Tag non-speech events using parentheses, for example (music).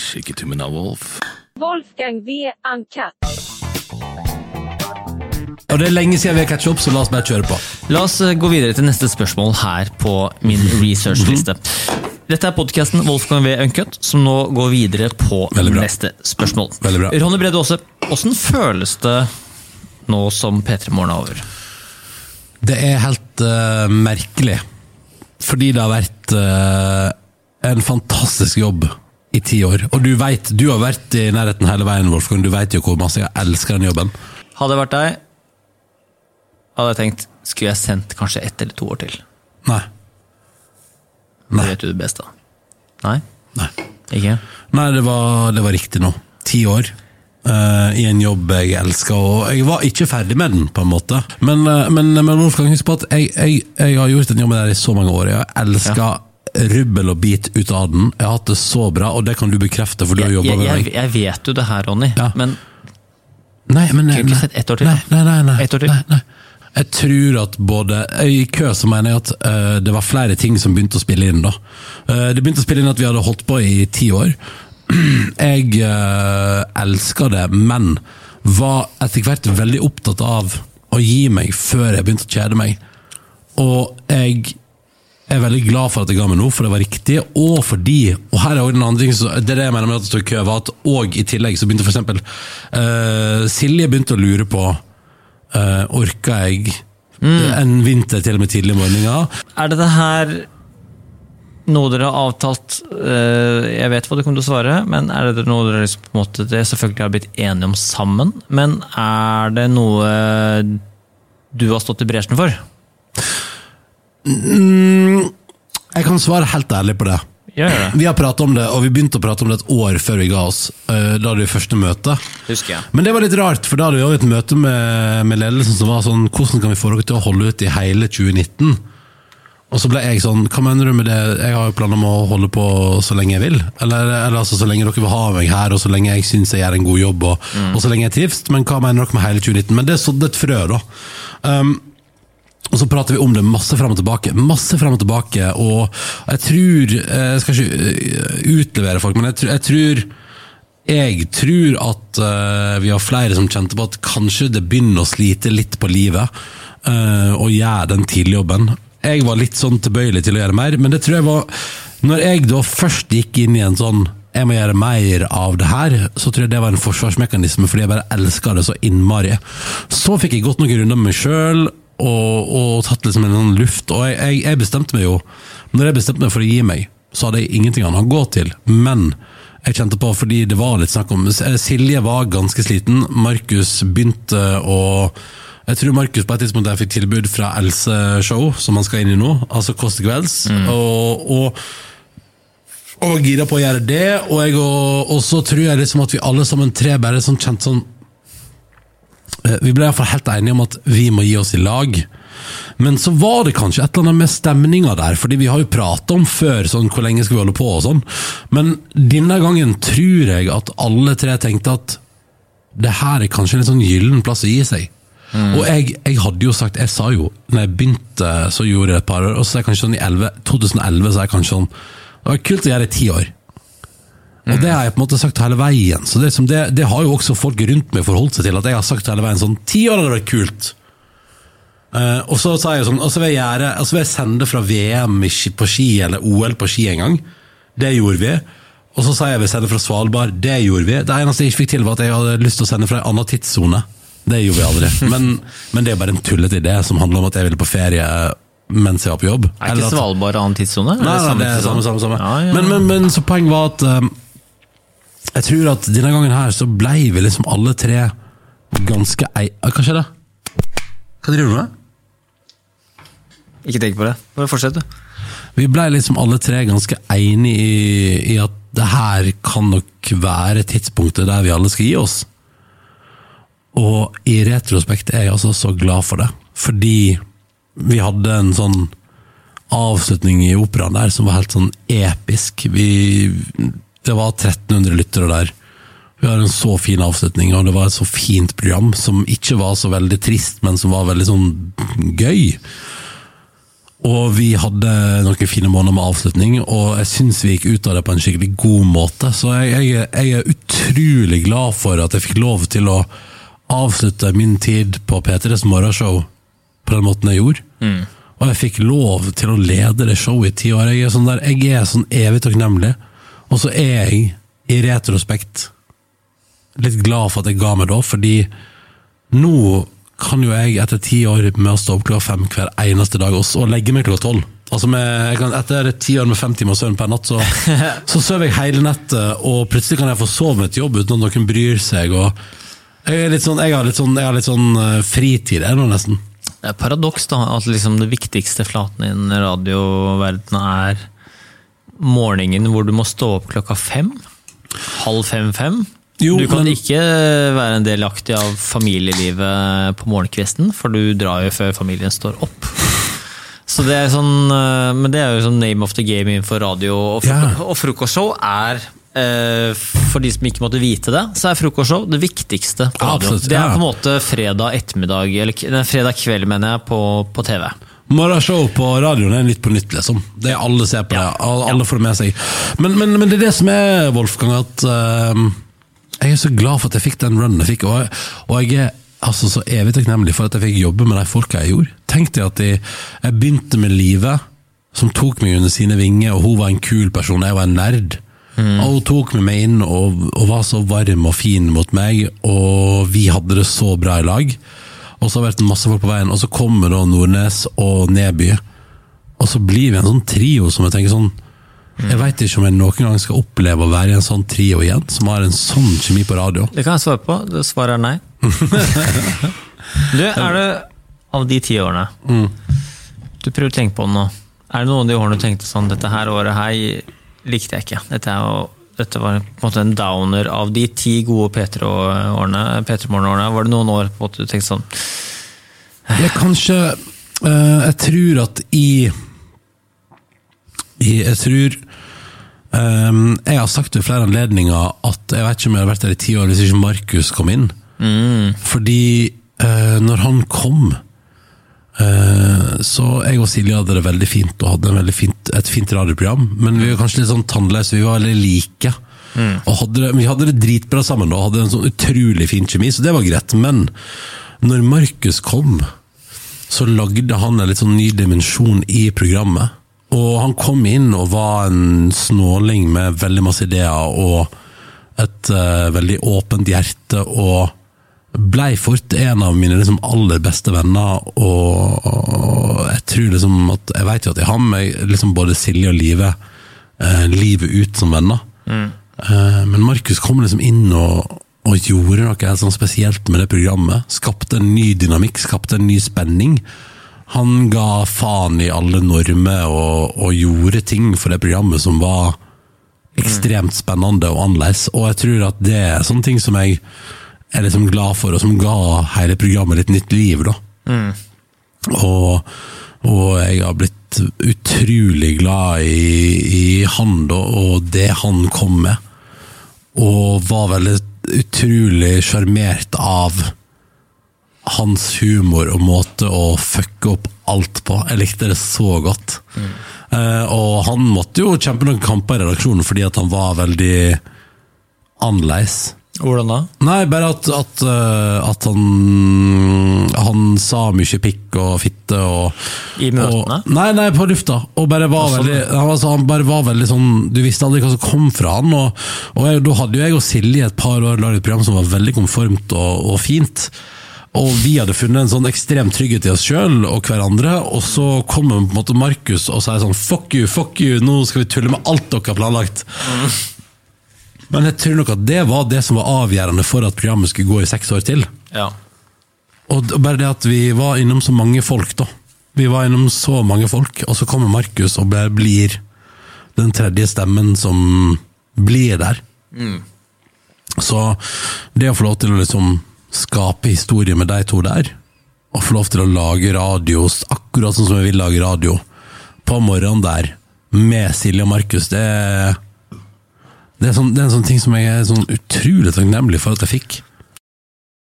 Skikketummen av Wolf. Wolfgang V. Uncut. Og det er lenge siden vi har catcha opp, så la oss bare kjøre på. La oss eh, gå videre til neste spørsmål her på min researchliste. Dette er podkasten Wolfgang V. Uncut, som nå går videre på neste spørsmål. Veldig bra. Ronny Brede Aase, åssen føles det nå som P3 Morgen er over? Det er helt uh, merkelig. Fordi det har vært uh, en fantastisk jobb i ti år. Og du vet, du har vært i nærheten hele veien, Wolfgang. Du vet jo hvor masse jeg elsker den jobben. Hadde jeg vært deg, hadde jeg tenkt skulle jeg sendt kanskje ett eller to år til. Nei. Det Nei. vet du det beste. Nei? Nei, Ikke? Nei det, var, det var riktig nå. Ti år. Uh, I en jobb jeg elsker, og jeg var ikke ferdig med den, på en måte. Men, uh, men, men Wolfgang, husk på at jeg, jeg, jeg har gjort den jobben der i så mange år. Jeg elsker rubbel og bit ut av den. Jeg har hatt det så bra, og det kan du bekrefte, for du har jobba med meg. jeg vet jo det her, Ronny, Ja. men Nei, men nei, nei, ett år til, Nei, nei, nei, nei, et år til? Nei, nei. Jeg tror at både I kø så mener jeg at uh, det var flere ting som begynte å spille inn da. Uh, det begynte å spille inn at vi hadde holdt på i ti år. (clears throat) Jeg uh, elska det, men var etter hvert veldig opptatt av å gi meg før jeg begynte å kjede meg. Og jeg er veldig glad for at jeg ga meg nå, for det var riktig, og fordi Og her er også den andre ting, så, det er det jeg mener med at det i kø, var at og i tillegg så begynte for eksempel eh, Silje begynte å lure på uh, Orka jeg en vinter til og med tidlig i morgenen? er det det her noe dere har avtalt uh, Jeg vet hva du kommer til å svare, men er det noe dere liksom, på en måte, det selvfølgelig har blitt enige om sammen? Men er det noe du har stått i bresjen for? Mm, jeg kan svare helt ærlig på det. Det? Vi har pratet om det, og vi begynte å prate om det et år før vi ga oss. eh, Da hadde vi første møte. Husker jeg. Men det var litt rart, for da hadde vi også et møte med, med ledelsen som var sånn Hvordan kan vi få dere til å holde ut i hele 2019? Og så ble jeg sånn Hva mener du med det? Jeg har jo planer om å holde på så lenge jeg vil. Eller, eller altså så lenge dere vil ha meg her, og så lenge jeg syns jeg gjør en god jobb, og, og så lenge jeg trives. Men hva mener dere med hele 2019? Men det sådde et frø, da. Um, og så prater vi om det masse frem og tilbake. Masse frem og tilbake, og jeg tror eh, Jeg skal ikke eh, utlevere folk, men jeg, tror- jeg tror jeg tror at eh, vi har flere som kjente på at kanskje det begynner å slite litt på livet å gjøre den tidligjobben. Jeg var litt sånn tilbøyelig til å gjøre mer, men det tror jeg var Når jeg da først gikk inn i en sånn jeg må gjøre mer av det her, så tror jeg det var en forsvarsmekanisme fordi jeg bare elska det så innmari. Så fikk jeg gått noen runder med meg sjøl og, og tatt liksom en sånn luft, og jeg, jeg, jeg bestemte meg jo Når jeg bestemte meg for å gi meg, så hadde jeg ingenting annet å gå til, men jeg kjente på, fordi det var litt snakk om Silje var ganske sliten, Markus begynte å jeg tror Markus på et tidspunkt der fikk tilbud fra Else Show, som han skal inn i nå, altså Kåss til kvelds. Og, og, og var gira på å gjøre det, og, jeg, og, og så tror jeg liksom at vi alle sammen tre bare sånn kjente sånn eh, Vi ble iallfall helt enige om at vi må gi oss i lag. Men så var det kanskje et eller annet med stemninga der, fordi vi har jo prata om før sånn, hvor lenge skal vi holde på og sånn. Men denne gangen tror jeg at alle tre tenkte at det her er kanskje en sånn gyllen plass å gi seg. Og jeg, jeg hadde jo sagt, jeg sa jo, når jeg begynte så gjorde jeg et par år, og så er jeg kanskje sånn i 11, 2011 så er jeg kanskje sånn, det var kult å gjøre i ti år. Og det har jeg på en måte sagt hele veien, så det, liksom det, det har jo også folk rundt meg forholdt seg til, at jeg har sagt hele veien sånn, ti år hadde vært kult. Uh, og så sa jeg sånn, og så vil jeg gjøre, og så vil jeg sende fra VM på ski, eller OL på ski en gang. Det gjorde vi. Og så sa jeg jeg vil sende fra Svalbard. Det gjorde vi. Det eneste jeg ikke fikk til, var at jeg hadde lyst til å sende fra en annen tidszone. Det gjorde vi aldri. (laughs) Men, men det er bare en tullete idé som handler om at jeg ville på ferie mens jeg var på jobb. Er ikke Svalbard annen tidssone? Nei, nei, det er samme, samme, samme. Ja, ja. Men, men, men så poenget var at um, jeg tror at denne gangen her så blei vi liksom alle tre ganske ei... Hva skjedde? Hva driver du med? Ikke tenk på det. Bare fortsett, du. Vi blei liksom alle tre ganske enige i, i at det her kan nok være tidspunktet der vi alle skal gi oss. Og i retrospekt er jeg altså så glad for det, fordi vi hadde en sånn avslutning i operaen der som var helt sånn episk. Vi, det var 1300 lyttere der. Vi har en så fin avslutning, og det var et så fint program som ikke var så veldig trist, men som var veldig sånn gøy. Og vi hadde noen fine måneder med avslutning, og jeg syns vi gikk ut av det på en skikkelig god måte. Så jeg, jeg, jeg er utrolig glad for at jeg fikk lov til å avslutte min tid på P3s morgenshow på den måten jeg gjorde. Og jeg fikk lov til å lede det showet i ti år. Jeg er sånn, der, jeg er sånn evig takknemlig. Og så er jeg, i retrospekt, litt glad for at jeg ga meg da, fordi nå kan jo jeg etter ti år med å stå opp klokka fem hver eneste dag og, og legge meg klokka tolv. Altså med, kan, etter ti år med fem timer søvn per natt, så, (laughs) så sover jeg hele nettet, og plutselig kan jeg få sove med et jobb uten at noen bryr seg. og jeg, sånn, jeg har litt sånn, jeg har litt sånn eh, fritid jeg nå, nesten. Det er paradoks da, at liksom det viktigste flaten innen radioverdenen er morgenen hvor du må stå opp klokka fem. Halv fem-fem. Jo, Du kan men- ikke være en delaktig av familielivet på morgenkvisten, for du drar jo før familien står opp. Så det er sånn, eh, Men det er jo sånn name of the game innenfor radio. Og, Ja. yeah. og frokostshow er eh, For de som ikke måtte vite det, så er frokostshow det viktigste på Ja, absolutt, Det er på en måte fredag ettermiddag, eller fredag kveld, mener jeg, på, på TV. Morgenshow på radioen er Nytt på nytt, liksom. Det er Alle ser på det, alle, alle får det med seg. Men, men, men det er det som er, Wolfgang, at uh, jeg er så glad for at jeg fikk den runnen jeg fikk, og, jeg- og jeg er altså så evig takknemlig for at jeg fikk jobbe med de folka jeg gjorde. Tenk deg at jeg, jeg begynte med livet, som tok meg under sine vinger, og hun var en kul person, jeg var en nerd. Og hun tok med meg inn og, og var så varm og fin mot meg, og vi hadde det så bra i lag. Og så har det vært masse folk på veien, og så kommer da Nordnes og Neby. Og så blir vi en sånn trio som jeg tenker sånn Jeg veit ikke om jeg noen gang skal oppleve å være i en sånn trio igjen, som har en sånn kjemi på radio. Det kan jeg svare på. Det svaret er nei. (laughs) du, er det av de ti årene Du prøver å tenke på det nå. Er det noen av de årene du tenkte sånn Dette her året her likte jeg ikke. Dette, er jo, dette var på en måte en downer av de ti gode P3-årene. P3-morgenårene. Var det noen år på måte du tenkte sånn Jeg kanskje uh, Jeg tror at i, i Jeg tror um, Jeg har sagt ved flere anledninger at jeg vet ikke om jeg hadde vært der i ti år hvis ikke Markus kom inn. Fordi uh, når han kom så jeg og Silje hadde det veldig fint og hadde veldig fint, et fint radioprogram. Men vi var kanskje litt sånn tannløse, vi var veldig like. Og hadde det, vi hadde det dritbra sammen og hadde en sånn utrolig fin kjemi, så det var greit. Men når Markus kom, så lagde han en litt sånn ny dimensjon i programmet. Og han kom inn og var en snåling med veldig masse ideer og et uh, veldig åpent hjerte. og blei fort en av mine liksom, aller beste venner, og, og jeg tror liksom at Jeg vet jo at jeg har med liksom, både Silje og Live eh, livet ut som venner. Eh, men Markus kom liksom inn og, og gjorde noe sånn spesielt med det programmet. Skapte en ny dynamikk, skapte en ny spenning. Han ga faen i alle normer og, og gjorde ting for det programmet som var ekstremt spennende og annerledes. Og jeg tror at det er sånne ting som jeg er liksom glad for, og som ga hele programmet litt nytt liv. da. Og, og jeg har blitt utrolig glad i, i han da, og det han kom med. Og var veldig utrolig sjarmert av hans humor og måte å fucke opp alt på. Jeg likte det så godt. Eh, og han måtte jo kjempe noen kamper i redaksjonen fordi at han var veldig annerledes. Hvordan da? Nei, bare at, at, eh, at han Han sa mye pikk og fitte og I møtene? Og, nei, nei, på lufta. Og bare var sånn, veldig han, altså, han bare var veldig sånn Du visste aldri hva som kom fra han. Og, og jeg, da hadde jo jeg og Silje et par år laget et program som var veldig konformt og, og fint. Og vi hadde funnet en sånn ekstrem trygghet i oss sjøl og hverandre, og så kommer på en måte Markus og sier sånn fuck you, fuck you, nå skal vi tulle med alt dere har planlagt. Men jeg tror nok at det var det som var avgjørende for at programmet skulle gå i seks år til. Ja. Og bare det at vi var innom så mange folk, da. Vi var innom så mange folk, og så kommer Markus og blir den tredje stemmen som blir der. Så det å få lov til å liksom skape historie med de to der, og få lov til å lage radio akkurat sånn som jeg vil lage radio, på morgenen der, med Silje og Markus, det er det er, sånn, det er en sånn ting som jeg er sånn utrolig takknemlig for at jeg fikk.